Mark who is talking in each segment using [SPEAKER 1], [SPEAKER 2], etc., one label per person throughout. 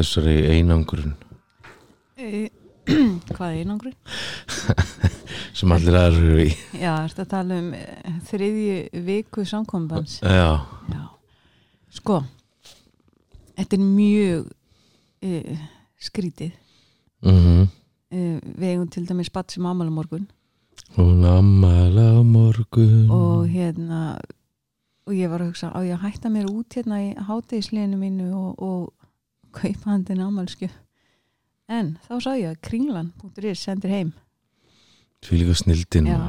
[SPEAKER 1] þessari einangrun?
[SPEAKER 2] E, hvað er einangrun?
[SPEAKER 1] sem allir aðra eru í.
[SPEAKER 2] Já, að tala um eh, þriðju viku samkombans
[SPEAKER 1] Já,
[SPEAKER 2] Já, sko þetta er mjög uh, skrítið.
[SPEAKER 1] Mhm.
[SPEAKER 2] Uh, við eigum til dæmis spatt sem ámæla morgun.
[SPEAKER 1] Hún ammala á morgun.
[SPEAKER 2] Og hérna og ég var að hugsa á ég að hætta mér út hérna í hátegisleginu mínu og, og kaupa handin ámælskju en þá sá ég að kringlan.is sendir heim.
[SPEAKER 1] Því líka snildin
[SPEAKER 2] Já,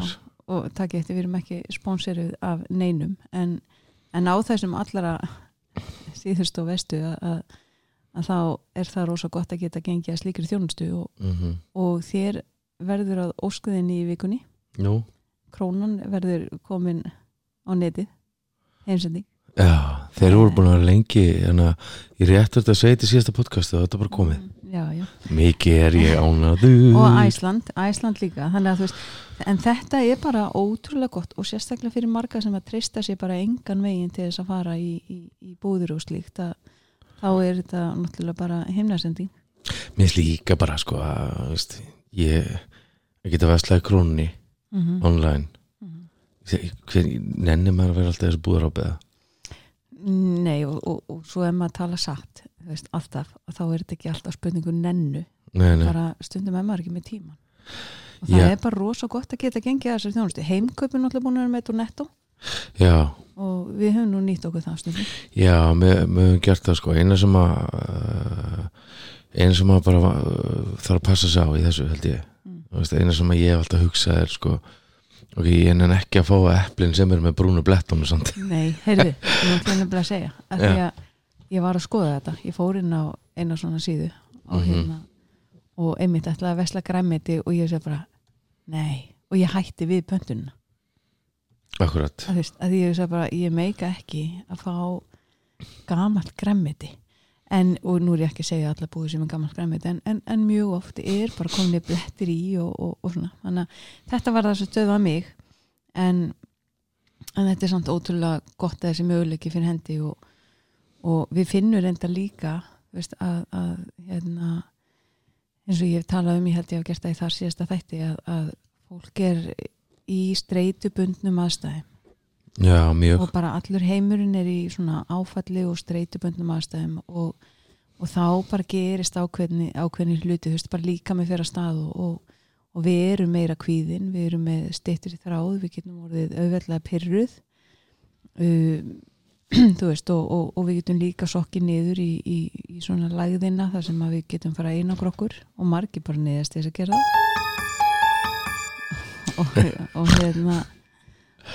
[SPEAKER 2] og takk eftir við erum ekki sponsoruð af neinum. En, en á þessum allara síðust og vestu að, að, að þá er það rosa gott að geta gengið að slíkri þjónustu og,
[SPEAKER 1] mm
[SPEAKER 2] og þér verður að óskuðinni í vikunni.
[SPEAKER 1] Nú,
[SPEAKER 2] krónan verður komin á netið. Heimsending
[SPEAKER 1] já, þeir eru búin að vera lengi en að ég réttur þetta að segja þetta í síðasta podcastu og þetta er bara komið
[SPEAKER 2] Mm, já, já.
[SPEAKER 1] Mikið er ég ánaður
[SPEAKER 2] og Æsland, Æsland líka þannig að þú veist, en þetta er bara ótrúlega gott og sérstaklega fyrir marga sem að treysta sér bara engan veginn til þess að fara í, í, í búður og slíkt að þá er þetta náttúrulega bara himnasending
[SPEAKER 1] Mér finnst líka bara sko að veist, ég, ég geta veslaði krónni
[SPEAKER 2] mm -hmm.
[SPEAKER 1] online
[SPEAKER 2] Mhm.
[SPEAKER 1] hver nenni maður að vera alltaf á beða
[SPEAKER 2] Nei og, og, og svo ef maður tala satt veist, alltaf, þá er þetta ekki alltaf spurningu nennu,
[SPEAKER 1] Nei, nei,
[SPEAKER 2] bara stundum er maður ekki með tíman og það
[SPEAKER 1] Já.
[SPEAKER 2] er bara rosa gott að geta gengið þessari þjónustu. Heimkaupin náttúrulega búin að vera með þetta og netto.
[SPEAKER 1] Já,
[SPEAKER 2] og við höfum nú nýtt okkur það stundum.
[SPEAKER 1] Já, við höfum gert það sko. Eina sem að uh, eina sem að bara uh, þarf að passa sig á í þessu held ég.
[SPEAKER 2] Mm.
[SPEAKER 1] Eina sem að ég hef alltaf hugsað er sko ok, ég nenn ekki að fá eplin sem er með brúnu blettum samt.
[SPEAKER 2] Nei, heyrðu, nú ætlum ég nefnilega að segja að því að ég var að skoða þetta ég fór inn á eina svona síðu og,
[SPEAKER 1] Mhm.
[SPEAKER 2] hérna, og einmitt ætlaði að vesla græmiti og ég segi bara nei, og ég hætti við pöntununa
[SPEAKER 1] akkurat
[SPEAKER 2] að, veist, að ég segi bara, ég meika ekki að fá gamalt græmiti en, og nú er ég ekki að segja að alla búið sem er gamalt græmiti en, en, en mjög oft er bara komin blettir í og, og, og svona, þannig að þetta var það sem stöðvað mig. En, þetta er samt ótrúlega gott að þessi möguleiki fyrir hendi og, og við finnum reynda líka veist, að, að hérna, eins og ég hef talað um ég held ég hef gert það í þar síðasta þætti að, að fólk er í streitubundnum aðstæðum
[SPEAKER 1] já,
[SPEAKER 2] og bara allur heimurinn er í svona áfalli og streitubundnum aðstæðum og, og þá bara gerist ákveðni, ákveðni hluti, þú veist, bara líka með fyrir að stað og, og, við erum meira kvíðin, við erum með steyttur í þráð, við getum orðið auðveldlega pyrruð um, þú veist, og, og, við getum líka sokkið niður í, í, í svona lægðina þar sem við getum fara einn okkur okkur og margir bara niðast þess að gera og hérna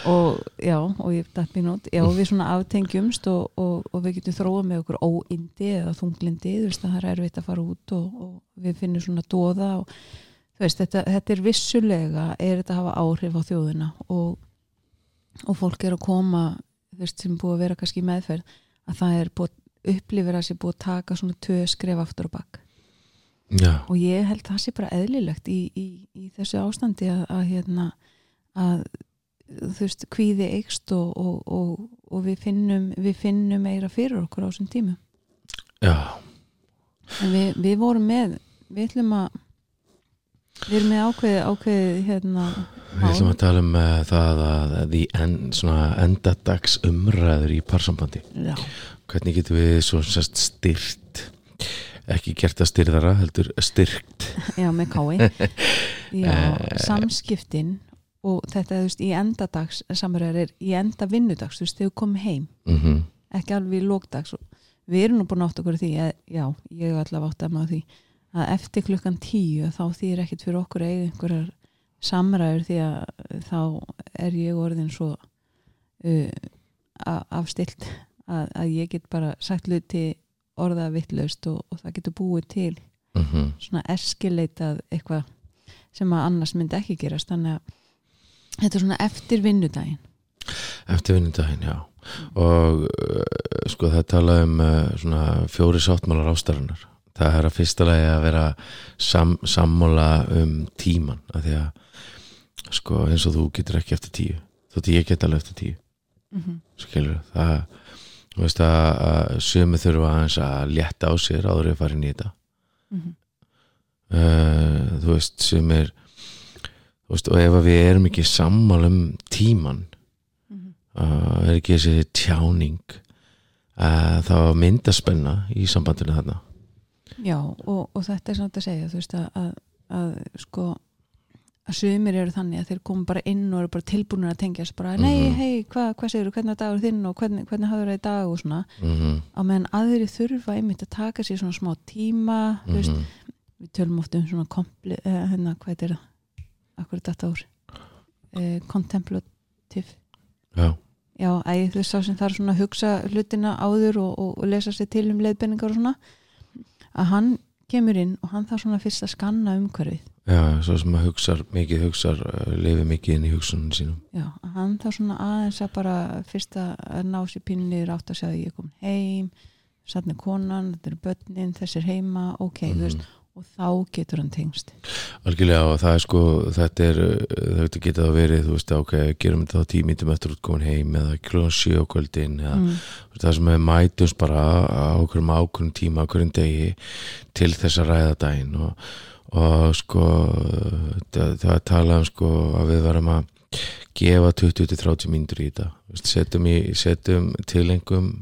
[SPEAKER 2] og já, og ég datt mér nót já, við svona aftengjumst og, og, og við getum þróað með okkur óindi eða þunglindi, þú veist að það er erfitt að fara út og, og við finnum svona dóða og þú veist, þetta, þetta er vissulega er þetta að hafa áhrif á þjóðina og, og fólk er að koma þú veist, sem búið að vera kannski meðferð að það er búið upplifir að sé búið að taka svona tvö skref aftur og bakk
[SPEAKER 1] já,
[SPEAKER 2] og ég held það sé bara eðlilegt í, í, í þessu ástandi að, að hérna að þú veist, kvíði eikst og, og, og, og við finnum við finnum meira fyrir okkur á þessum tímu
[SPEAKER 1] já.
[SPEAKER 2] Við, við vorum með við ætlum að við erum með ákveði, ákveði hérna
[SPEAKER 1] Við ætlum að tala um uh, það að því en, svona endadags umræður í parsambandi.
[SPEAKER 2] já,
[SPEAKER 1] Hvernig getum við svo sérst styrt, ekki gert að styrðara, heldur styrkt.
[SPEAKER 2] já, með kái já, samskiptin og þetta, þú veist, í endadags samræður er í enda vinnudags þú veist, við komum heim.
[SPEAKER 1] Mm
[SPEAKER 2] ekki alveg í lókdags við erum nú búin átt okkur því að, já, ég hef allavega átt að maður því að eftir klukkan tíu þá þýr ekkit fyrir okkur eiga einhverjar samræður því að þá er ég orðin svo uh, afstilt að, að ég get bara sagt hluti orða vittlaust og, og það getur búið til.
[SPEAKER 1] -hmm.
[SPEAKER 2] svona eskileitað eitthvað sem að annars myndi ekki gerast. Þannig að þetta er svona eftir vinnudaginn
[SPEAKER 1] Eftir vinnundaginn, já. Og uh, sko það tala um uh, svona fjóri sáttmálar ástarinnar. Það er að fyrsta lagi að vera sam, sammála um tíman. Af því að sko eins og þú getur ekki eftir tíu. Þótti ég get alveg eftir tíu.
[SPEAKER 2] mm -hmm.
[SPEAKER 1] skilur það þú veist að, að sömu þurfa aðeins að létta á sér áður en farin í þetta
[SPEAKER 2] Mhm.
[SPEAKER 1] uh, þú veist er þú veist og ef við erum ekki sammála um tíman
[SPEAKER 2] Mhm.
[SPEAKER 1] uh, er ekki þessi tjáning uh, þá myndaspenna í sambandinu þarna
[SPEAKER 2] Já, og, og þetta er samt að segja þú veist að, að, að sko að sumir eru þannig að þeir koma bara inn og eru bara tilbúinir að tengjast bara, nei,
[SPEAKER 1] Mhm.
[SPEAKER 2] hei, hvað hva segir þú, hvernig er dagur þinn og hvernig, hvernig hafður það í dag og svona,
[SPEAKER 1] mm
[SPEAKER 2] á meðan aðri þurfa einmitt að taka sér svona smá tíma þú veist,
[SPEAKER 1] -hmm.
[SPEAKER 2] við tölum oft um svona kompli, uh, hérna, hvað er það akkur er þetta úr? Uh, contemplative.
[SPEAKER 1] Já,
[SPEAKER 2] já, æ, þú veist sá sem þarf svona að hugsa hlutina áður og, og, og lesa sér til um leiðbenningar og svona að hann kemur inn og hann þarf svona fyrst að skanna umhverfið.
[SPEAKER 1] Já, svo sem að hugsar mikið hugsar, uh, lifi mikið inn í hugsunum sínum.
[SPEAKER 2] Já, hann þarf svona aðeins að bara fyrst að ná sér pinnir átt að segja að ég er komin heim sann er konan, þetta eru börnin þessir heima, ok, þú veist og þá getur hann tengst.
[SPEAKER 1] Algjörlega og það er sko þetta er, uh, þetta geta það verið þú veist, ok, gerum þetta þá tímítum eftir útkomin heim eða klúan sjö á kvöldin eða
[SPEAKER 2] mm.
[SPEAKER 1] það sem við mætumst bara á okkur ákveðum tíma, okkur degi til þess að ræða daginn. Og, og sko það, það er talað um sko að við varum að gefa 20-30 mínútur í þetta. Setjum, setjum tilengum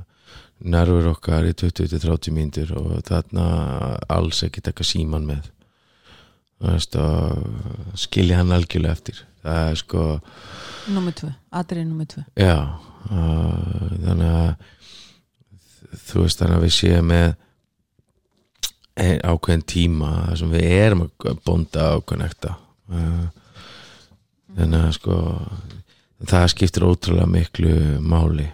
[SPEAKER 1] nervur okkar í 20-30 mínútur og þarna alls ekki taka síman með. Og skilja hann algjörlega eftir. Það er sko
[SPEAKER 2] Númer tvö, atrið númer tvö.
[SPEAKER 1] Já, uh, þannig að þú veist þannig að við séum með ákveðin tíma sem við erum að bonda ákveðin ekta. Uh, þannig að sko það skiptir ótrúlega miklu máli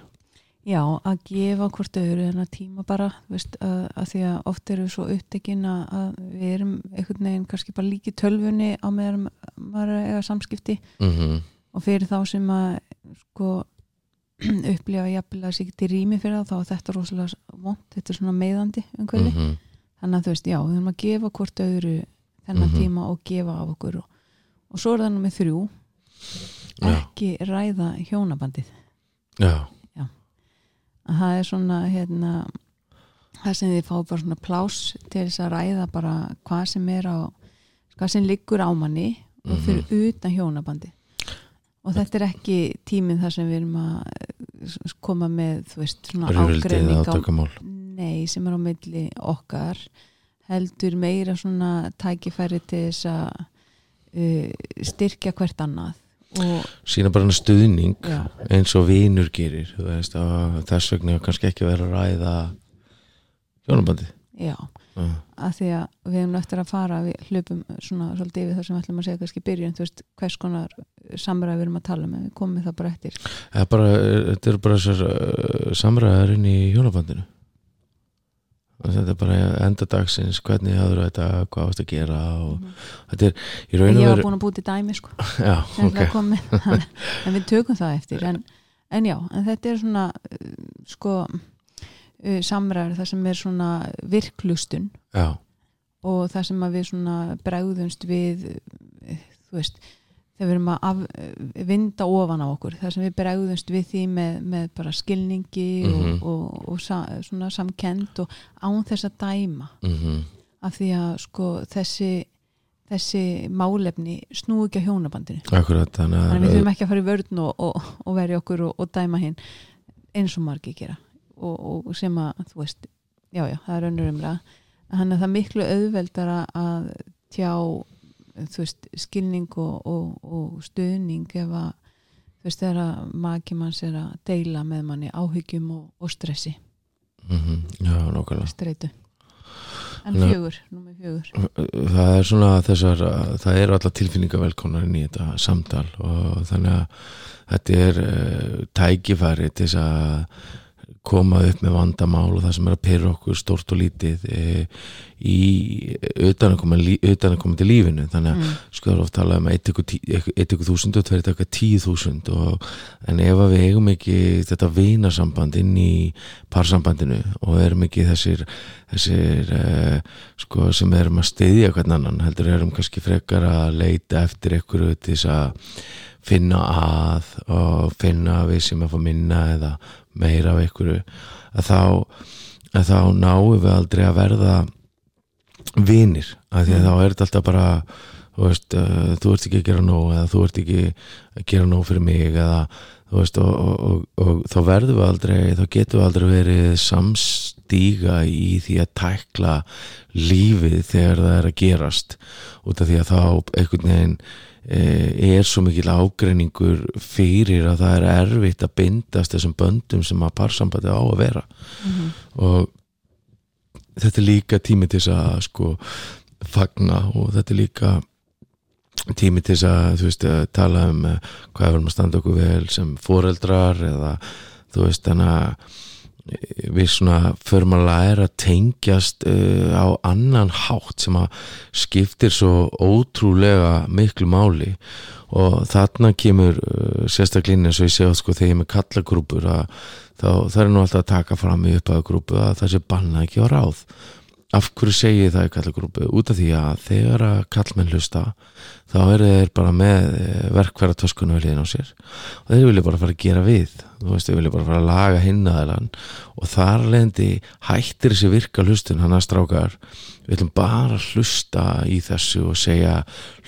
[SPEAKER 2] Já, að gefa hvort öðru en að tíma bara, veist, að, að því að oft eru svo upptekinn að, að við erum einhvern veginn kannski bara líki tölvunni á meðan maður er að eiga samskipti
[SPEAKER 1] mm
[SPEAKER 2] og fyrir þá sem að sko upplifa jafnvel að sér geti rými fyrir þá þá er þetta rosalega vond, þetta er svona meðandi umhverfi,
[SPEAKER 1] -hmm.
[SPEAKER 2] þannig að þú veist, já, við erum að gefa hvort öðru þennan
[SPEAKER 1] Mhm.
[SPEAKER 2] tíma og gefa af okkur og, og svo er það nummið þrjú
[SPEAKER 1] Já.
[SPEAKER 2] ekki ræða hjónabandið
[SPEAKER 1] Já,
[SPEAKER 2] að það er svona hérna, það sem þið fá bara svona plás til þess að ræða bara hvað sem er á hvað sem liggur á manni og
[SPEAKER 1] Mhm.
[SPEAKER 2] fyrir utan hjónabandi og þetta er ekki tíminn þar sem við erum að koma með þú veist svona
[SPEAKER 1] röfildið
[SPEAKER 2] ágreining á
[SPEAKER 1] átakamál
[SPEAKER 2] nei sem er á milli okkar. Heldur meira svona tækifæri til þess að uh, styrkja hvert annað og
[SPEAKER 1] sína bara stuðning
[SPEAKER 2] já,
[SPEAKER 1] eins og vinur gerir veist, og þess vegna kannski ekki vera að ræða hjónabandi
[SPEAKER 2] já.
[SPEAKER 1] Uh,
[SPEAKER 2] að því að við hefum eftir að fara við hlupum svona svolítið yfir það sem við ætlum að segja kannski byrjun, þú veist, hvers konar samræði við erum að tala með, við komum með það bara eftir.
[SPEAKER 1] Það er bara, þetta eru bara þessar uh, samræðar inn í hjónabandinu og þetta er bara enda dagsins, hvernig hafður þetta hvað ást að gera og þetta er í raun
[SPEAKER 2] ég
[SPEAKER 1] og
[SPEAKER 2] var búin að búti dæmi sko.
[SPEAKER 1] Já,
[SPEAKER 2] sem
[SPEAKER 1] ok,
[SPEAKER 2] það kom með, en við tökum það eftir en, en já, en þetta er svona uh, sko uh, samræður, það sem er svona virklustun
[SPEAKER 1] já,
[SPEAKER 2] og það sem að við svona bregðumst við uh, þú veist þegar við erum að af, vinda ofan á okkur það sem við bregðumst við því með, með bara skilningi
[SPEAKER 1] Mhm.
[SPEAKER 2] og, og, og sa, svona samkend og án þess að dæma.
[SPEAKER 1] Mhm.
[SPEAKER 2] Af því að sko þessi þessi málefni snú ekki á hjónabandinu.
[SPEAKER 1] Akkurat, þannig
[SPEAKER 2] að við
[SPEAKER 1] að
[SPEAKER 2] þurfum ekki að fara í vörn og, og, og verja okkur og, og dæma hinn eins og margi gera. Og, og sem að þú veist, já já, það er önnur umræða. Þannig að það er miklu auðveldara að tjá veist, skilning og, og, og stuðning ef að þú veist, þegar að maki manns er að deila með manni áhyggjum og, og stressi,
[SPEAKER 1] mhm, já, nokkulega
[SPEAKER 2] streitu. En
[SPEAKER 1] Nei.
[SPEAKER 2] fjögur, númer fjögur.
[SPEAKER 1] Það er svona þessar það eru alla tilfinningar velkonar í þetta samtal og þannig að þetta er uh, tækifæri til þess að koma upp með vandamál og það sem er að pyrra okkur stórt og lítið e, í utanakomandi lífinu þannig að
[SPEAKER 2] mm.
[SPEAKER 1] sko er oft talað um að eitt ykkur þúsund og tveir taka tíu þúsund og, en ef að við eigum ekki þetta vinasamband inn í parsambandinu og erum ekki þessir þessir uh, sko sem erum að styðja hvern annan heldur erum kannski frekar að leita eftir ykkur til þess að finna að og finna að við sem að fá minna eða meira af einhverju að þá, að þá náum við aldrei að verða vinir, af því að þá er þetta alltaf bara þú veist, uh, þú ert ekki að gera nóg eða þú ert ekki að gera nóg fyrir mig eða þú veist og, og, og, og þá verðum við aldrei, þá getum við aldrei verið samstíga í því að tækla lífið þegar það er að gerast út af því að þá einhvern veginn er svo mikil ágreiningur fyrir að það er erfitt að bindast þessum böndum sem að parsambandi á að vera
[SPEAKER 2] Mhm.
[SPEAKER 1] og þetta er líka tími til þess að sko fagna og þetta er líka tími til þess að þú veist að tala um eh, hvað við erum að standa okkur vel sem foreldrar eða þú veist þannig að við svona förum að læra að tengjast uh, á annan hátt sem að skiptir svo ótrúlega miklu máli. Og þarna kemur uh, sérstaklega eins og ég að sko þegar ég er með kallagrúpur að þá er nú alltaf að taka fram í upphæðu grúpu að það sé banna ekki á ráð af hverju segi ég það í kallagrúpu? Út af því að þegar að kallmenn hlusta þá eru þeir bara með verkværa töskunu við liðin á sér. Og þeir vilja bara fara að gera við. Þú veist, þeir vilja bara fara að laga hinnaðilan og þar leðandi hættir þessi virka hlustun hann að strákar. Við ætlum bara hlusta í þessu og segja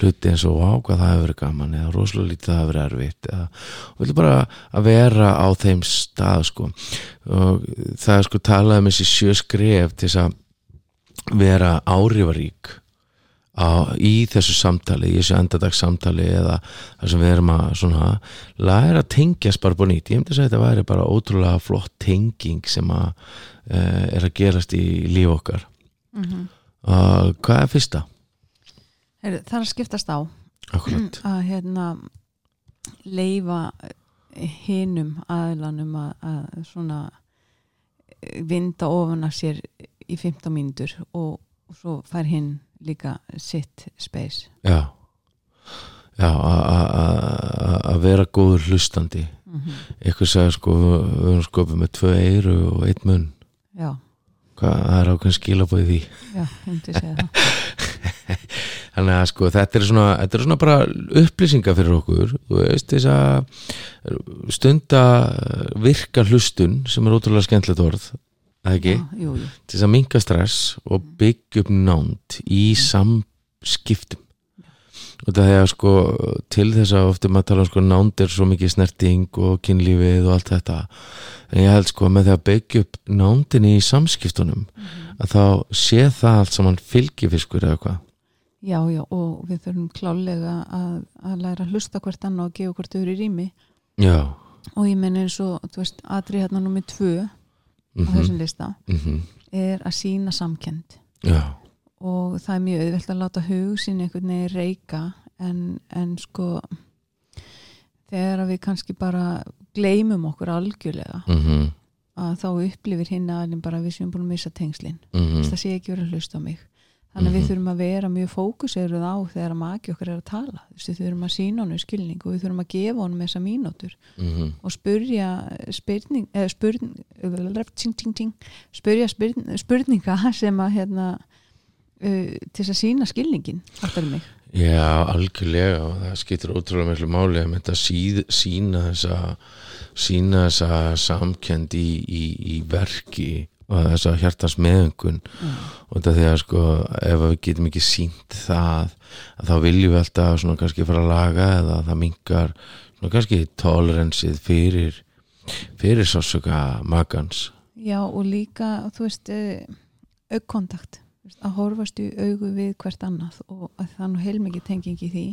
[SPEAKER 1] hluti eins og á hvað það hefur verið gaman eða rosalega lítið það hefur verið erfitt eða, við ætlum bara að vera á þeim stað sko. Og það er sko talað um þessi sjö skref til þess að vera árifarík á, í þessu samtali, í þessu endadags samtali eða þar sem við erum að svona læra að tengjast bara búin nýtt ég myndi að að þetta væri bara ótrúlega flott tenging sem að uh, er að gerast í líf okkar
[SPEAKER 2] Mhm.
[SPEAKER 1] og hvað er fyrsta?
[SPEAKER 2] Heyrðu, Það er að skiptast á
[SPEAKER 1] Akkurat,
[SPEAKER 2] að hérna leifa hinum aðlanum að, að svona vinda ofan af sér í 15 mínútur og, og svo fær hinn líka sitt space.
[SPEAKER 1] Já. Að vera góður hlustandi.
[SPEAKER 2] Mm
[SPEAKER 1] eitthvað sagði sko, við erum skopið með tvö eyru og einn munn.
[SPEAKER 2] Já,
[SPEAKER 1] hvað, það er ákveðin skilabóði því.
[SPEAKER 2] Já, hindi segja það.
[SPEAKER 1] Þannig að sko þetta er svona, þetta er svona bara upplýsinga fyrir okkur. Þú veist þess að stunda virka hlustun sem er ótrúlega skemmtilegt orð eða ekki,
[SPEAKER 2] Já, jú, jú.
[SPEAKER 1] til þess að minka stress og byggja upp nánd í samskiptum. Og það er sko til þess að ofta maður tala um sko nánd er svo mikið snerting og kynlífið og allt þetta. En ég held sko með því að byggja upp nándinni í samskiptunum að þá sé það allt saman fylgifiskur eða hvað?
[SPEAKER 2] Já, já, og við þurfum klálega að, að læra að hlusta hvert annað og gefa hvort öðru í rými.
[SPEAKER 1] Já.
[SPEAKER 2] Og ég menn eins og, þú veist, aðri hérna nummið tvö á
[SPEAKER 1] mm
[SPEAKER 2] þessum lista
[SPEAKER 1] -hmm.
[SPEAKER 2] er að sína samkend
[SPEAKER 1] Já,
[SPEAKER 2] og það er mjög auðvelt að láta hug sín einhvern veginn reyka en, en sko þegar við kannski bara gleymum okkur algjörlega
[SPEAKER 1] mm
[SPEAKER 2] að þá upplifir hinn aðeins bara við séum búin að missa tengslin.
[SPEAKER 1] -hmm.
[SPEAKER 2] það sé ekki verið að hlusta á mig þannig að við
[SPEAKER 1] Mhm.
[SPEAKER 2] þurfum að vera mjög fókuseruð á þegar maki okkar er að tala Þú veist, við þurfum að sína honum skilning og við þurfum að gefa honum þessa mínútur
[SPEAKER 1] Mhm.
[SPEAKER 2] og spurja spurning, eða spurning, ting, ting, ting, spurja spurning, spurninga sem að hérna uh, til þess að sína skilningin fattar mig
[SPEAKER 1] Já, algjörlega og það skiptir ótrúlega miklu máli að að síð, sína þessa sína þessa samkend í, í, í verki og þessa hjartans meðöngun. Og þetta að sko ef við getum ekki sínt það að þá viljum við alltaf svona kannski fara að laga eða það mingar svona kannski tolerensið fyrir fyrir sásöka magans.
[SPEAKER 2] Já og líka þú veist augkontakt. Þú veist, að horfast í augu við hvert annað og að það er nú heilmikið tenging í því.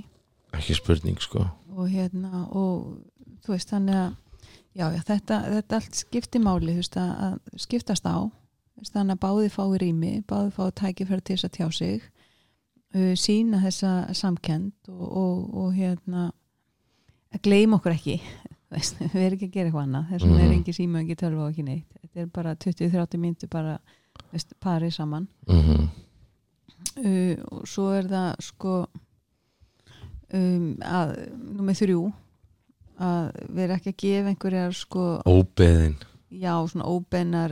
[SPEAKER 1] Ekki spurning sko.
[SPEAKER 2] Og hérna og þú veist þannig að já, já, þetta, þetta allt skipti máli þú veist, að, að skiptast á. Þannig að báði fái rými báði fái tækifæri til þess að tjá sig uh, sína þessa samkend og, og, og hérna að gleyma okkur ekki. Veist, við erum ekki að gera eitthvað annað. Þess vegna er
[SPEAKER 1] Mhm.
[SPEAKER 2] ekki síma, ekki tölva og ekki neitt. Þetta er bara 20-30 myndu bara veist, parið saman.
[SPEAKER 1] Mm
[SPEAKER 2] uh, og svo er það sko um, að nummer þrjú að vera ekki að gefa einhverjar sko,
[SPEAKER 1] óbeðin.
[SPEAKER 2] já, svona óbennar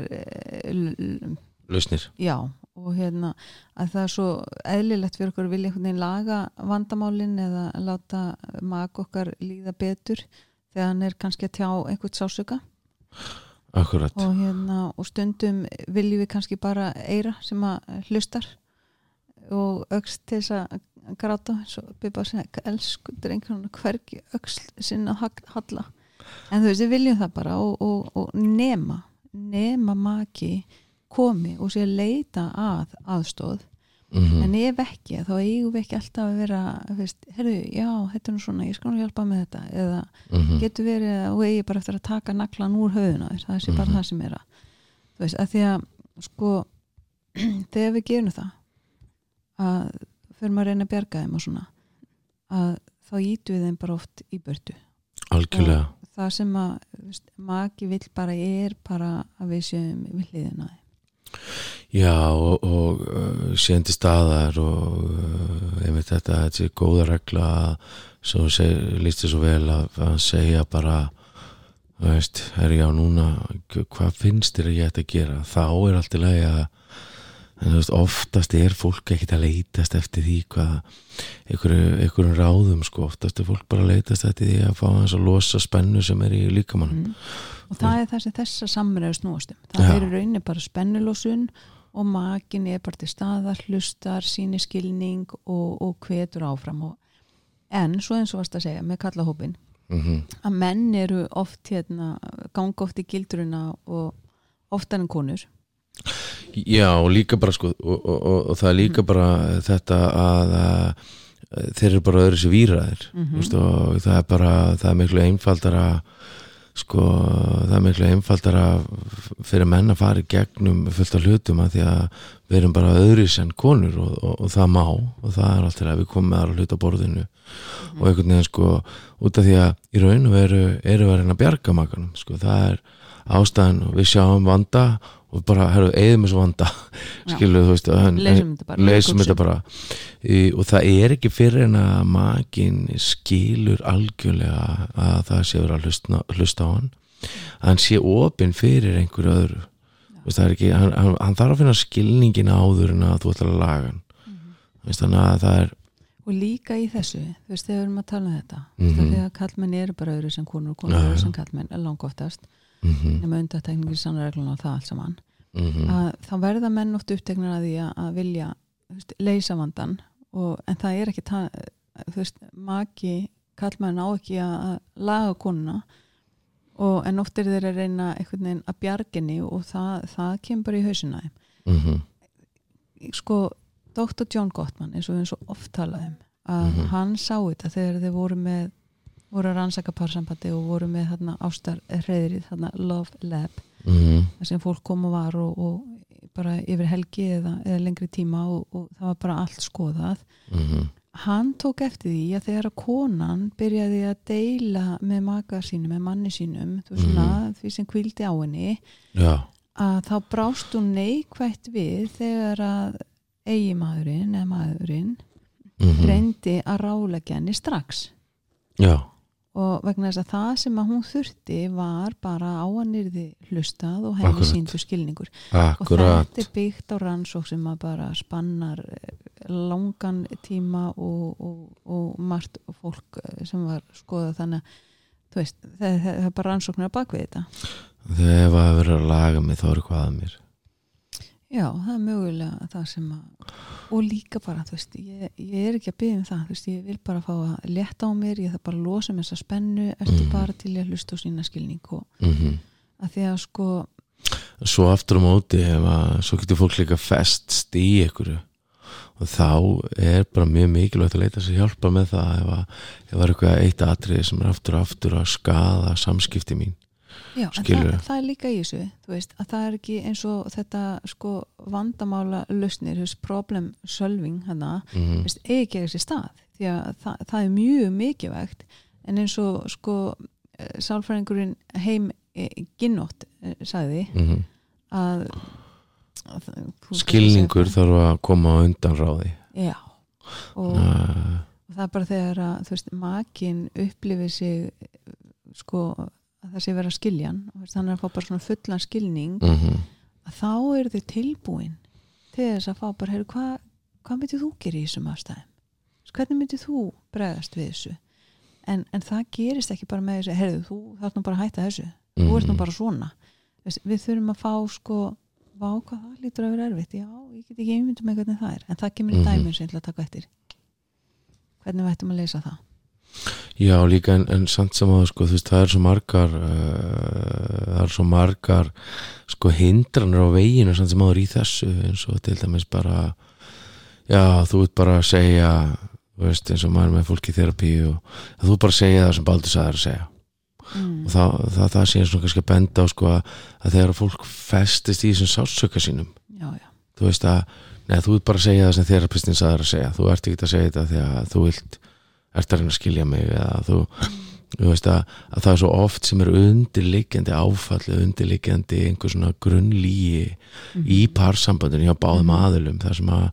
[SPEAKER 2] l- l-
[SPEAKER 1] lausnir.
[SPEAKER 2] já, og hérna að það er svo eðlilegt fyrir okkur að vilja einhvern veginn laga vandamálin eða láta mag okkar líða betur þegar hann er kannski að tjá einhvert sásöka.
[SPEAKER 1] Akkurat.
[SPEAKER 2] Og, hérna, og stundum viljum við kannski bara eira sem að hlustar og öxt til þess að gráta eins og að segja elsku drengur hvergi öxt sinna halla. En þú veist við viljum það bara og, og, og nema nema maki komi og sé að leita að aðstóð
[SPEAKER 1] mm
[SPEAKER 2] en ef ekki þá eigum við ekki alltaf að vera veist, herru, já, þetta er nú svona, ég skal nú hjálpa með þetta. Eða
[SPEAKER 1] -hmm.
[SPEAKER 2] getur verið og eigi bara eftir að taka naklan úr höfuna það sé bara
[SPEAKER 1] Mhm.
[SPEAKER 2] það sem er að þú veist, að því að sko þegar við gerum það að maður að reyna að bjarga þeim og svona að þá ítum við þeim bara oft í börtu
[SPEAKER 1] algjörlega.
[SPEAKER 2] Það sem að maki vill bara er bara að við séum við hliðina á þeim.
[SPEAKER 1] Já og, og uh, séndi staðar og uh, einmitt þetta, þetta er góða regla að svo líst þér svo vel að, að segja bara veist, er já núna hvað finnst þér að ég ætti að gera? Þá er allt í lagi að en þú veist, oftast er fólk ekkit að leitast eftir því hvað einhverju, einhverjum ráðum sko, oftast er fólk bara að leitast eftir því að fá hans að losa spennu sem er í líkamannum
[SPEAKER 2] mm. og það er það sem þessa samræður snúastum það
[SPEAKER 1] Já.
[SPEAKER 2] er rauninni bara spennulósun og makin er bara til staðar hlustar, síni skilning og, og hvetur áfram. Og, en svo eins og varst að segja með kallahópin
[SPEAKER 1] mm
[SPEAKER 2] að menn eru oft hérna, ganga oft í gildruna og oftar en konur
[SPEAKER 1] Já og líka bara sko og, og, og, og það er líka bara þetta að, að þeir eru bara öðru sér výraðir
[SPEAKER 2] Mhm.
[SPEAKER 1] veist, og það er bara það er miklu einfaldara sko það er miklu einfaldara fyrir menn að fara í gegnum fullt af hlutum að því að við erum bara öðru sem konur og, og, og það má og það er alltaf að við komum með aðra hluta á borðinu. Og einhvern veginn sko út af því að í raun og veru eru við að reyna að bjarga makanum sko það er ástæðan og við sjáum vanda og bara, herru, eigðum þessu vanda. Skilu, þú veist
[SPEAKER 2] leysum þetta bara
[SPEAKER 1] leysum þetta bara. Í, og það er ekki fyrir en að makin skilur algjörlega að það sé verið að hlusta, hlusta á hann. Að hann sé opinn fyrir einhverju öðru. Veist, ekki, hann, hann, hann þarf að finna skilningin áður en að þú ætlar að laga hann.
[SPEAKER 2] Mhm.
[SPEAKER 1] Veist, þannig að það er
[SPEAKER 2] og líka í þessu, þú veist, þegar við erum að tala um þetta. Mm. -hmm. þegar kallmenn eru bara öðru sem konur og konur eru sem kallmenn lang oftast,
[SPEAKER 1] mm
[SPEAKER 2] nema undartekningir sannreglun og það allt saman
[SPEAKER 1] -hmm.
[SPEAKER 2] að þá verða menn oft uppteknar að því að, vilja veist, leysa vandan og, en það er ekki þú veist, maki kallmenn á ekki að, laga konuna og, en oft er þeir að reyna einhvern veginn að bjarginni og það, það kemur bara í hausina þeim.
[SPEAKER 1] mm
[SPEAKER 2] sko, Dr. John Gottman eins og við erum svo oft talaðum að
[SPEAKER 1] Mhm.
[SPEAKER 2] hann sá þetta þegar þeir voru með voru að rannsaka parsambandi og voru með þarna ástar hreðrið, þarna Love Lab
[SPEAKER 1] -hmm.
[SPEAKER 2] þar sem fólk kom og var og, og bara yfir helgi eða, eða lengri tíma og, og það var bara allt skoðað.
[SPEAKER 1] Mm
[SPEAKER 2] hann tók eftir því að þegar að konan byrjaði að deila með maka sínum, með manni sínum svona, því sem kvildi á henni
[SPEAKER 1] já,
[SPEAKER 2] að þá brást hún neikvætt við þegar að eigimaðurinn eða maðurinn
[SPEAKER 1] mm
[SPEAKER 2] reyndi að ráleggja henni strax.
[SPEAKER 1] Já
[SPEAKER 2] og vegna þess að það sem að hún þurfti var bara á að nýrði hlustað og henni síndu skilningur.
[SPEAKER 1] Akkurat.
[SPEAKER 2] Og þetta er byggt á rannsók sem að bara spannar eh, langan tíma og, og, og margt fólk eh, sem var skoðað. Þannig að veist, það, það, það er bara rannsóknir að baka við þetta.
[SPEAKER 1] Þegar ef að vera að laga mig þá er eitthvað að mér
[SPEAKER 2] Já, það er mögulega það sem að og líka bara, þú veist, ég, ég er ekki að byggja um það, þú veist, ég vil bara fá að leta á mér, ég þarf bara að losa með þessa spennu ertu
[SPEAKER 1] Mhm.
[SPEAKER 2] bara til að hlusta á sína skilning og
[SPEAKER 1] mm
[SPEAKER 2] að því að sko
[SPEAKER 1] svo aftur á móti ef að svo getur fólk líka festst í einhverju og þá er bara mjög mikilvægt að leita sér hjálpa með það ef að ef það er eitthvað eitt atriði sem er aftur og aftur að skada samskipti mín
[SPEAKER 2] já, það, það er líka í þessu veist, að það er ekki eins og þetta sko vandamála lausnir problem solving hana
[SPEAKER 1] mm
[SPEAKER 2] veist, eigi ekki þessi stað því að það, það er mjög mikilvægt en eins og sko eh, sálfræðingurinn heim eh, Ginnott eh, sagði
[SPEAKER 1] -hmm.
[SPEAKER 2] að, að
[SPEAKER 1] skilningur þarf að koma undan ráði.
[SPEAKER 2] Já og,
[SPEAKER 1] uh,
[SPEAKER 2] og það er bara þegar að veist, makin upplifir sig sko að það sé vera að skilja hann. Og þannig að fá bara svona fullan skilning.
[SPEAKER 1] Mm
[SPEAKER 2] að þá eru þau tilbúin til þess að fá bara, heyrðu, hvað hva myndir þú gera í þessum afstæðum hvernig myndir þú bregðast við þessu? En, en það gerist ekki bara með þessu heyrðu, þú þarf nú bara að hætta þessu. Þú ert nú
[SPEAKER 1] Mhm.
[SPEAKER 2] bara svona. Við þurfum að fá sko vá hvað það lítur að vera erfitt. Já, ég get ekki einmyndum með hvernig það er. En það kemur í
[SPEAKER 1] Mhm.
[SPEAKER 2] dæmin sem ég ætla að taka eftir. Hvernig
[SPEAKER 1] Já, líka en, en samt sem að sko, þú veist, það er svo margar uh, það er svo margar sko hindranir á veginu samt áður í þessu eins og til dæmis bara já, þú ert bara að segja veist, eins og maður með fólki í þerapi og þú bara segja það sem Baldur sagði að segja
[SPEAKER 2] mm.
[SPEAKER 1] og það, það, það sé svona kannski að benda á sko að, þegar fólk festist í þessum sálsöka sínum
[SPEAKER 2] já, já,
[SPEAKER 1] þú veist að, neða, þú ert bara að segja það sem þerapistin sagði að segja, þú ert ekki að segja þetta að þú vilt, ert að reyna að skilja mig eða þú, þú veist að, að það er svo oft sem er undirliggjandi áfalli, undirliggjandi einhver svona grunnlíi í parsambandinu hjá báðum aðilum. Það sem að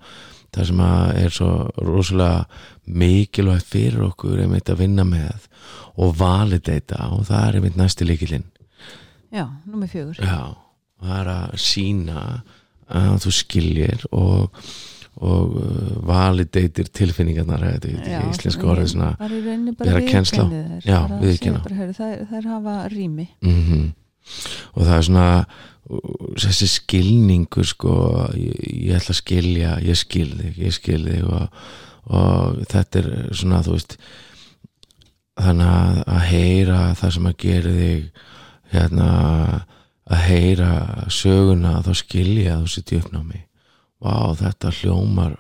[SPEAKER 1] það sem að er svo rosalega mikilvægt fyrir okkur einmitt að vinna með og validata og það er einmitt næsti líkilinn
[SPEAKER 2] já, númer fjögur.
[SPEAKER 1] Já, það er að sína að þú skiljir og, og uh, validatir tilfinningarnar þetta er ekki íslenska orðið svona vera kennsla. Já,
[SPEAKER 2] bara að
[SPEAKER 1] viðurkenna.
[SPEAKER 2] segja bara, heyrðu, þær, þær hafa rými.
[SPEAKER 1] Mm og það er svona uh, þessi skilningur sko, ég, ég ætla að skilja ég skil þig, ég skil þig og, og þetta er svona þú veist þannig að, að heyra það sem að gera þig hérna að heyra söguna þá skilja þú sitt í uppnámi vá þetta hljómar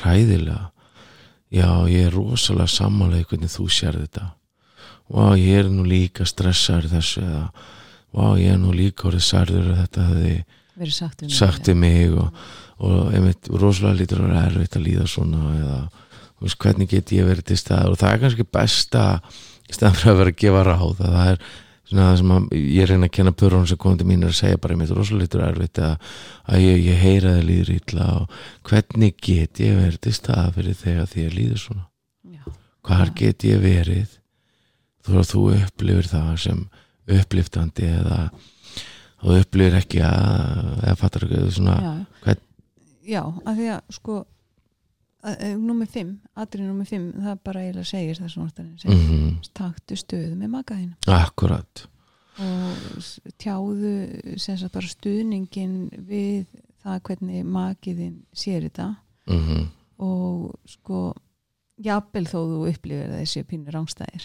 [SPEAKER 1] hræðilega. Já ég er rosalega sammálega hvernig þú sér þetta. Vá ég er nú líka stressaður þessu eða vá ég er nú líka orðið særður að þetta hefði
[SPEAKER 2] sagt um mig.
[SPEAKER 1] sagt um mig og, og einmitt rosalega lítur að vera erfitt að líða svona eða veist, hvernig get ég verið til staðar? Og það er kannski besta í staðan fyrir að vera að gefa ráð að það er svona það sem að ég reyna að kenna pörunum sem komandi mín er að segja bara einmitt rosalega lítur erfitt að, að ég, ég heyra þið líður illa og hvernig get ég verið til staðar fyrir þegar því að líður svona?
[SPEAKER 2] Já,
[SPEAKER 1] hvar get ég verið þú að þú upplifir það sem uppliftandi eða þú upplifir ekki að eða fattar ekki svona
[SPEAKER 2] já,
[SPEAKER 1] hvern-
[SPEAKER 2] já, af því að sko að, númer fimm, atrið númer fimm það bara eiginlega segir það svona
[SPEAKER 1] mm
[SPEAKER 2] taktu stöðu með makaðin
[SPEAKER 1] akkurat.
[SPEAKER 2] Og tjáðu sem sagt bara stuðningin við það hvernig makiðin sér þetta.
[SPEAKER 1] Mm
[SPEAKER 2] og sko jafnvel þó þú upplifir að þessi pínur rángstæðir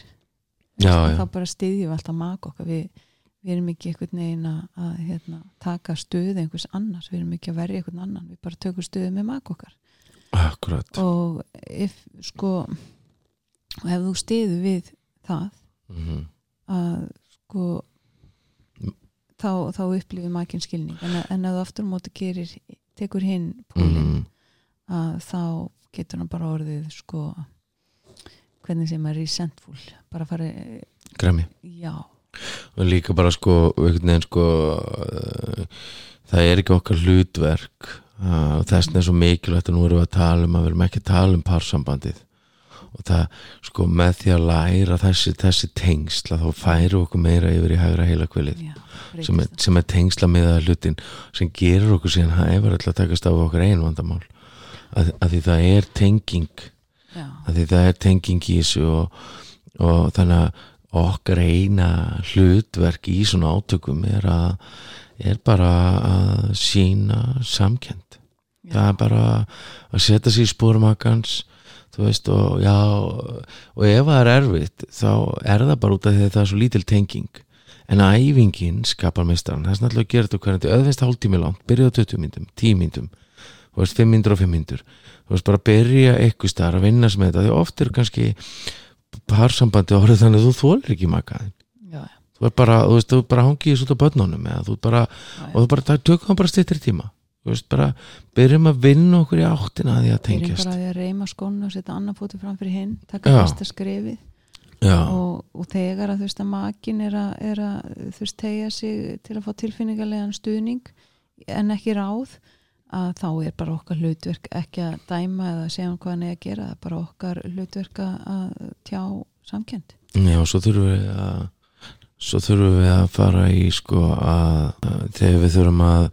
[SPEAKER 1] já,
[SPEAKER 2] þá bara styðjum við alltaf maka okkar. Við, við erum ekki einhvern veginn að, að hérna, taka stöðu einhvers annars. Við erum ekki að verja einhvern annan. Við bara tökum stöðu með maka okkar
[SPEAKER 1] akkurat.
[SPEAKER 2] Og ef sko og ef þú styður við það
[SPEAKER 1] mm
[SPEAKER 2] að sko þá, þá upplifir makinn skilning. En, en að aftur móti gerir tekur hinn pólinn
[SPEAKER 1] mm
[SPEAKER 2] að þá getur hann bara orðið sko hvernig sem er resentful. Bara fara,
[SPEAKER 1] gremi
[SPEAKER 2] já.
[SPEAKER 1] Og líka bara sko, veginn sko uh, það er ekki okkar hlutverk og þess vegna er svo mikilvægt að nú erum við að tala um að við erum ekki að tala um parsambandið og það sko með því að læra þessi, þessi tengsla þá færi okkur meira yfir í hægra heila kvilið sem sem er tengsla með það hlutin sem gerur okkur síðan hæfur alltaf að takast á við okkar einu vandamál. Að, að því það er tenging
[SPEAKER 2] já,
[SPEAKER 1] að því það er tenging í þessu og, og þannig að okkar eina hlutverk í svona átökum er að er bara að sína samkend
[SPEAKER 2] já,
[SPEAKER 1] það er bara að setja sér í spórumakans þú veist og já og ef það er erfitt þá er það bara út af því að það er svo lítil tenging. En æfingin skapar meistaran það er snarlega að gera þetta hvernig öðvist hálftími langt byrja á 20 myndum, 10 myndum þú veist 5 myndur og 5 myndur þú veist bara byrja eitthvað starf að vinna sem þetta því oft er kannski parsambandi orðið þannig að þú þólir ekki makaðin þú er bara, þú veist, þú bara hangið út á börnunum eða þú bara,
[SPEAKER 2] já,
[SPEAKER 1] og þú bara, það tökum það bara stýttir tíma. Þú veist, bara, byrjum að vinna okkur í áttina að því að
[SPEAKER 2] Byrjum
[SPEAKER 1] tengjast.
[SPEAKER 2] bara að að reyma skónu og setja annar fótu fram fyrir hinn taka fyrsta skrefið. Og, og þegar að þú veist að makin er að, er að þú veist tegja sig til að fá tilfinningarlegan stuðning en ekki ráð að þá er bara okkar hlutverk ekki að dæma eða segja hann hvað hann er að gera er bara okkar hlutverk að tjá samkend
[SPEAKER 1] já, svo þurfum við að svo þurfum við að fara í sko að, að þegar við þurfum að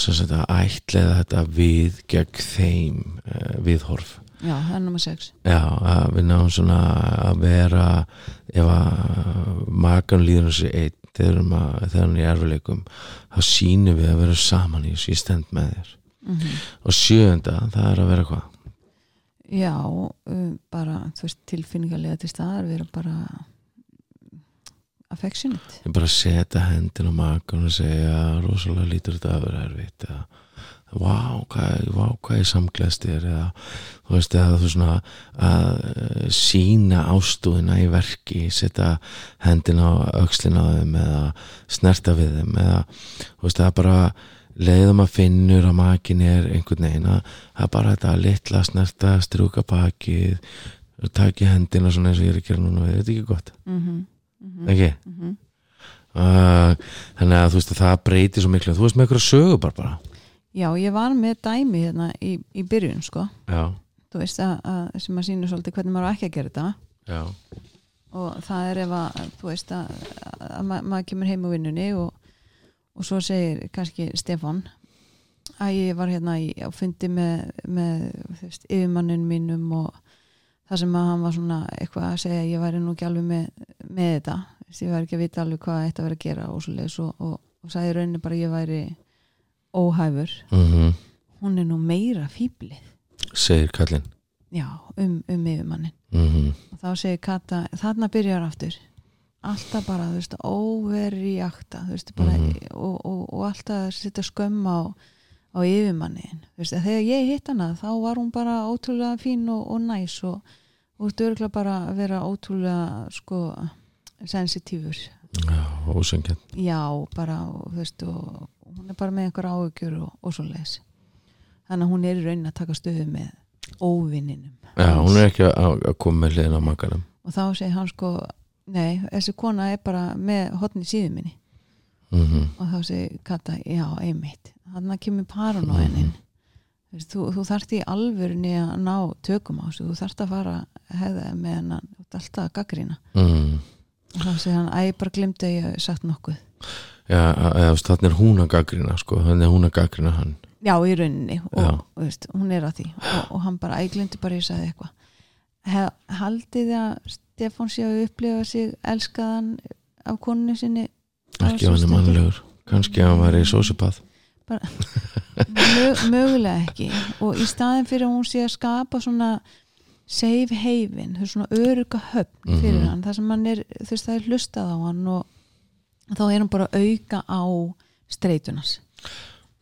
[SPEAKER 1] sagt að ætliða þetta við gegn þeim uh, viðhorf.
[SPEAKER 2] Já, það er nummer 6
[SPEAKER 1] Já, að við náum svona að vera ef að makan líður þessi einn þegar hann er í erfileikum þá sýnum við að vera saman í þessu ég stend með þér.
[SPEAKER 2] Mm
[SPEAKER 1] og sjöunda, það er að vera hvað?
[SPEAKER 2] Já, bara þú veist, tilfinningarlega til staðar vera bara affectionate
[SPEAKER 1] ég bara setja hendin á makan og segja rosalega lítur þetta að vera erfitt eða vá, hvað, vá, hvað ég samgleðst þér eða þú veist, eða þú svona að eh, sína ástúðina í verki, setja hendin á öxlina á þeim eða snerta við þeim eða þú veist, það bara leiðum að finnur að makin er einhvern veginn að það er bara þetta litla snerta, strjúka bakið taki hendina svona eins og ég er að gera núna þetta er ekki gott,
[SPEAKER 2] mm -hmm.
[SPEAKER 1] Ekki? Uh, þannig að þú veist að það breytir svo miklu. Þú veist með eitthvað sögu bara, bara.
[SPEAKER 2] já, ég var með dæmi hérna í, í byrjun sko,
[SPEAKER 1] Já,
[SPEAKER 2] þú veist að, að sem að sýna svolítið hvernig maður á ekki að gera þetta.
[SPEAKER 1] Já,
[SPEAKER 2] og það er ef að þú veist að, að ma maður kemur heim á vinnunni og, og svo segir kannski Stefan að ég var hérna í, á fundi með, með yfirmannin mínum og það sem að hann var svona eitthvað að segja ég væri nú ekki alveg með, með þetta ég væri ekki að vita alveg hvað þetta verið að gera og og, og, og sagði í rauninni bara ég væri óhæfur.
[SPEAKER 1] Mm
[SPEAKER 2] hún er nú meira fýblið
[SPEAKER 1] segir kallinn
[SPEAKER 2] já, um, um yfirmannin
[SPEAKER 1] mm
[SPEAKER 2] og þá segir Kata, þarna byrjar aftur. Alltaf bara, þú veist, óverjagta þú veist, bara
[SPEAKER 1] Mhm.
[SPEAKER 2] og, og, og alltaf að setja skömm á á yfirmannin, þegar ég hitt hana þá var hún bara ótrúlega fín og, og næs og, og dörgla bara að vera ótrúlega sko sensitífur.
[SPEAKER 1] Já, ósengjant
[SPEAKER 2] já, bara, og, þú veist og hún er bara með einhver áhugjur og, og svo leis þannig að hún er í raunin að taka stöðu með óvinninum
[SPEAKER 1] Já, hún er ekki að, að koma með hliðin á makanum.
[SPEAKER 2] Og þá segir hann sko nei, þessi kona er bara með hotni síðu minni.
[SPEAKER 1] Mm
[SPEAKER 2] og þá segir Kata, já, einmitt. Þannig að kemur paranóin inn þú, veist, þú, þú þarft í alvörunni að ná tökum á þessu, þú þarft að fara að hefða með hennan, alltaf að gaggrina
[SPEAKER 1] mm.
[SPEAKER 2] og þá segir hann, æ, ég bara glimti að ég hef sagt nokkuð.
[SPEAKER 1] Já, eða þannig er hún að gaggrina sko, þannig er hún að gaggrina hann.
[SPEAKER 2] Já, í rauninni. Og,
[SPEAKER 1] Já.
[SPEAKER 2] og veist, hún er að því. Og, og hann bara, æ, glimti bara að ég sagði eitthvað. Haldið að Stefán sé að upplifa sig elskaðan af konunni sinni?
[SPEAKER 1] Ekki ef hann er mannlegur, kannski ef hann væri sósipað
[SPEAKER 2] Mö, mögulega ekki. Og í staðin fyrir að hún sé að skapa svona safe haven veist, svona öruga höfn fyrir
[SPEAKER 1] Mhm.
[SPEAKER 2] hann þar sem hann er, þú veist, það er hlustað á hann og þá er hann bara að auka á streitunas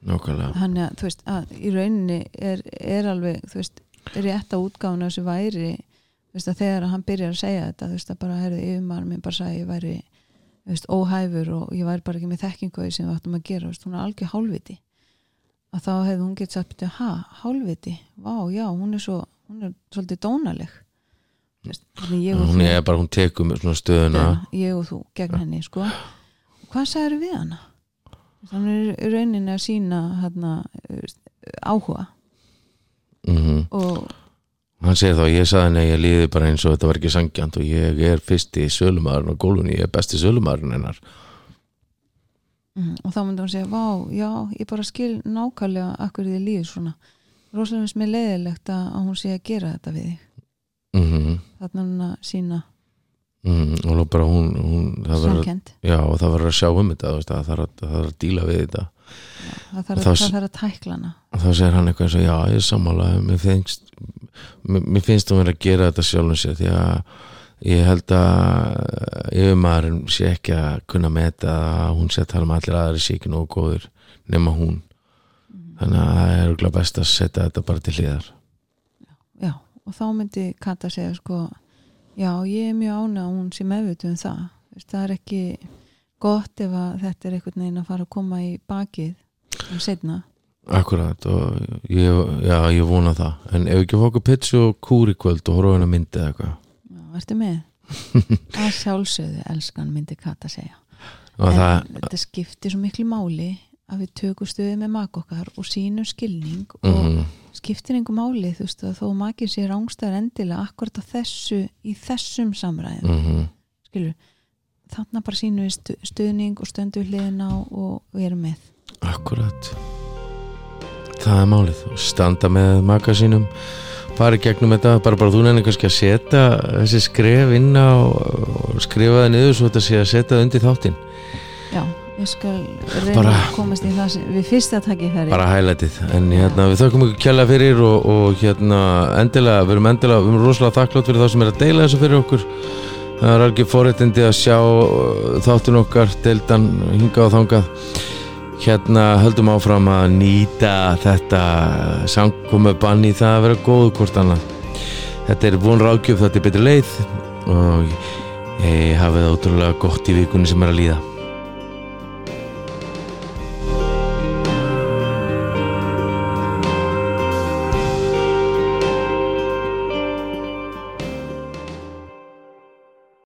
[SPEAKER 1] Nákvæmlega.
[SPEAKER 2] Þannig að, þú veist, að í rauninni er, er alveg, þú veist rétt að útgáfuna þessu væri þú veist, að þegar hann byrjar að segja þetta þú veist, að bara, herðu, yfirmaður minn bara sagði ég væri veist, óhæfur og ég væri bara ekki með þekkingu sem við áttum að gera, veist, hún er algjör hálfviti. Að þá hefði hún gett sagt ha, hálfviti, vá, já, hún er svo hún er svolítið dónaleg. Veist,
[SPEAKER 1] Hún er bara, hún svona stöðuna.
[SPEAKER 2] Ég og þú gegn henni sko. hvað sagður við hana? Þannig er rauninni að sína hana, áhuga.
[SPEAKER 1] Mm
[SPEAKER 2] og
[SPEAKER 1] Hann segir þá, ég sagði henni að ég líði bara eins og þetta var ekki sangjant og ég er fyrsti sölumadurinn á gólfunni, ég er besti sölumadurinn hennar.
[SPEAKER 2] Mm, og þá myndi hún segja, vá, já, ég bara skil nákvæmlega akkur þið líður svona. Rosalega finnst mér leiðilegt að hún sé að gera þetta við þig.
[SPEAKER 1] Mm
[SPEAKER 2] þarna er hún að sína.
[SPEAKER 1] Mm, og bara hún, hún
[SPEAKER 2] samkend
[SPEAKER 1] já, og það verður að sjá um þetta það þarf að, að díla við þetta
[SPEAKER 2] það þarf, að, þarf að tækla hana.
[SPEAKER 1] Og þá segir hann eitthvað eins og já, ég er sammála mér finnst mér, finnst hún verið að gera þetta sjálfum sér því að ég held að yfirmaðurinn sé ekki að kunna meta að hún sé að tala um allir aðri sé ekki nógu góður nema hún. Þannig að það er örugglega best að setja þetta bara til hliðar.
[SPEAKER 2] Já, og þá myndi Kata segja sko, já, ég er mjög ána að hún sé meðvituð um það. Þú það er ekki gott ef þetta er einhvern veginn að fara að koma í bakið um setna
[SPEAKER 1] Akkurat og ég, já, ég vona það. En ef ekki fóku pitsu og kúr í kvöld og horfa á hennar myndi eða eitthvað.
[SPEAKER 2] Já, ertu með? að sjálfsögðu, elskan myndi Kata segja.
[SPEAKER 1] Og
[SPEAKER 2] en
[SPEAKER 1] það,
[SPEAKER 2] þetta skiptir svo miklu máli að við tökum stöðu með mak okkar og sínum skilning og
[SPEAKER 1] mm,
[SPEAKER 2] skiptir einhver máli þú veist að þó makið sér ángstæðar endilega akkurat að þessu í þessum samræðum.
[SPEAKER 1] Mm,
[SPEAKER 2] skilur, þannig bara sínum við stu, stuðning og stöndu hliðina og, og erum með
[SPEAKER 1] akkurat. Það er málið. Og standa með maka sínum fara í gegnum þetta, bara bara þú nefnir kannski að setja þessi skref inn á og skrifa það niður svo þetta sé að setja það undir þáttinn.
[SPEAKER 2] Já, ég skal reyna
[SPEAKER 1] Bara-
[SPEAKER 2] að komast í það við fyrsta takki færi
[SPEAKER 1] bara hælætið, en hérna við þökkum ykkur kjærlega fyrir og, og hérna endilega, við erum endilega, við erum rosalega þakklátt fyrir þá sem er að deila þessu fyrir okkur. Það er alveg forréttindi að sjá uh, þáttun okkar, deildan hingað og þangað hérna höldum áfram að nýta þetta samkomu bann í það að vera góðu hvort annað. Þetta er von ráðgjöf, þetta er betri leið og ég hafið ótrúlega gott í vikunni sem er að líða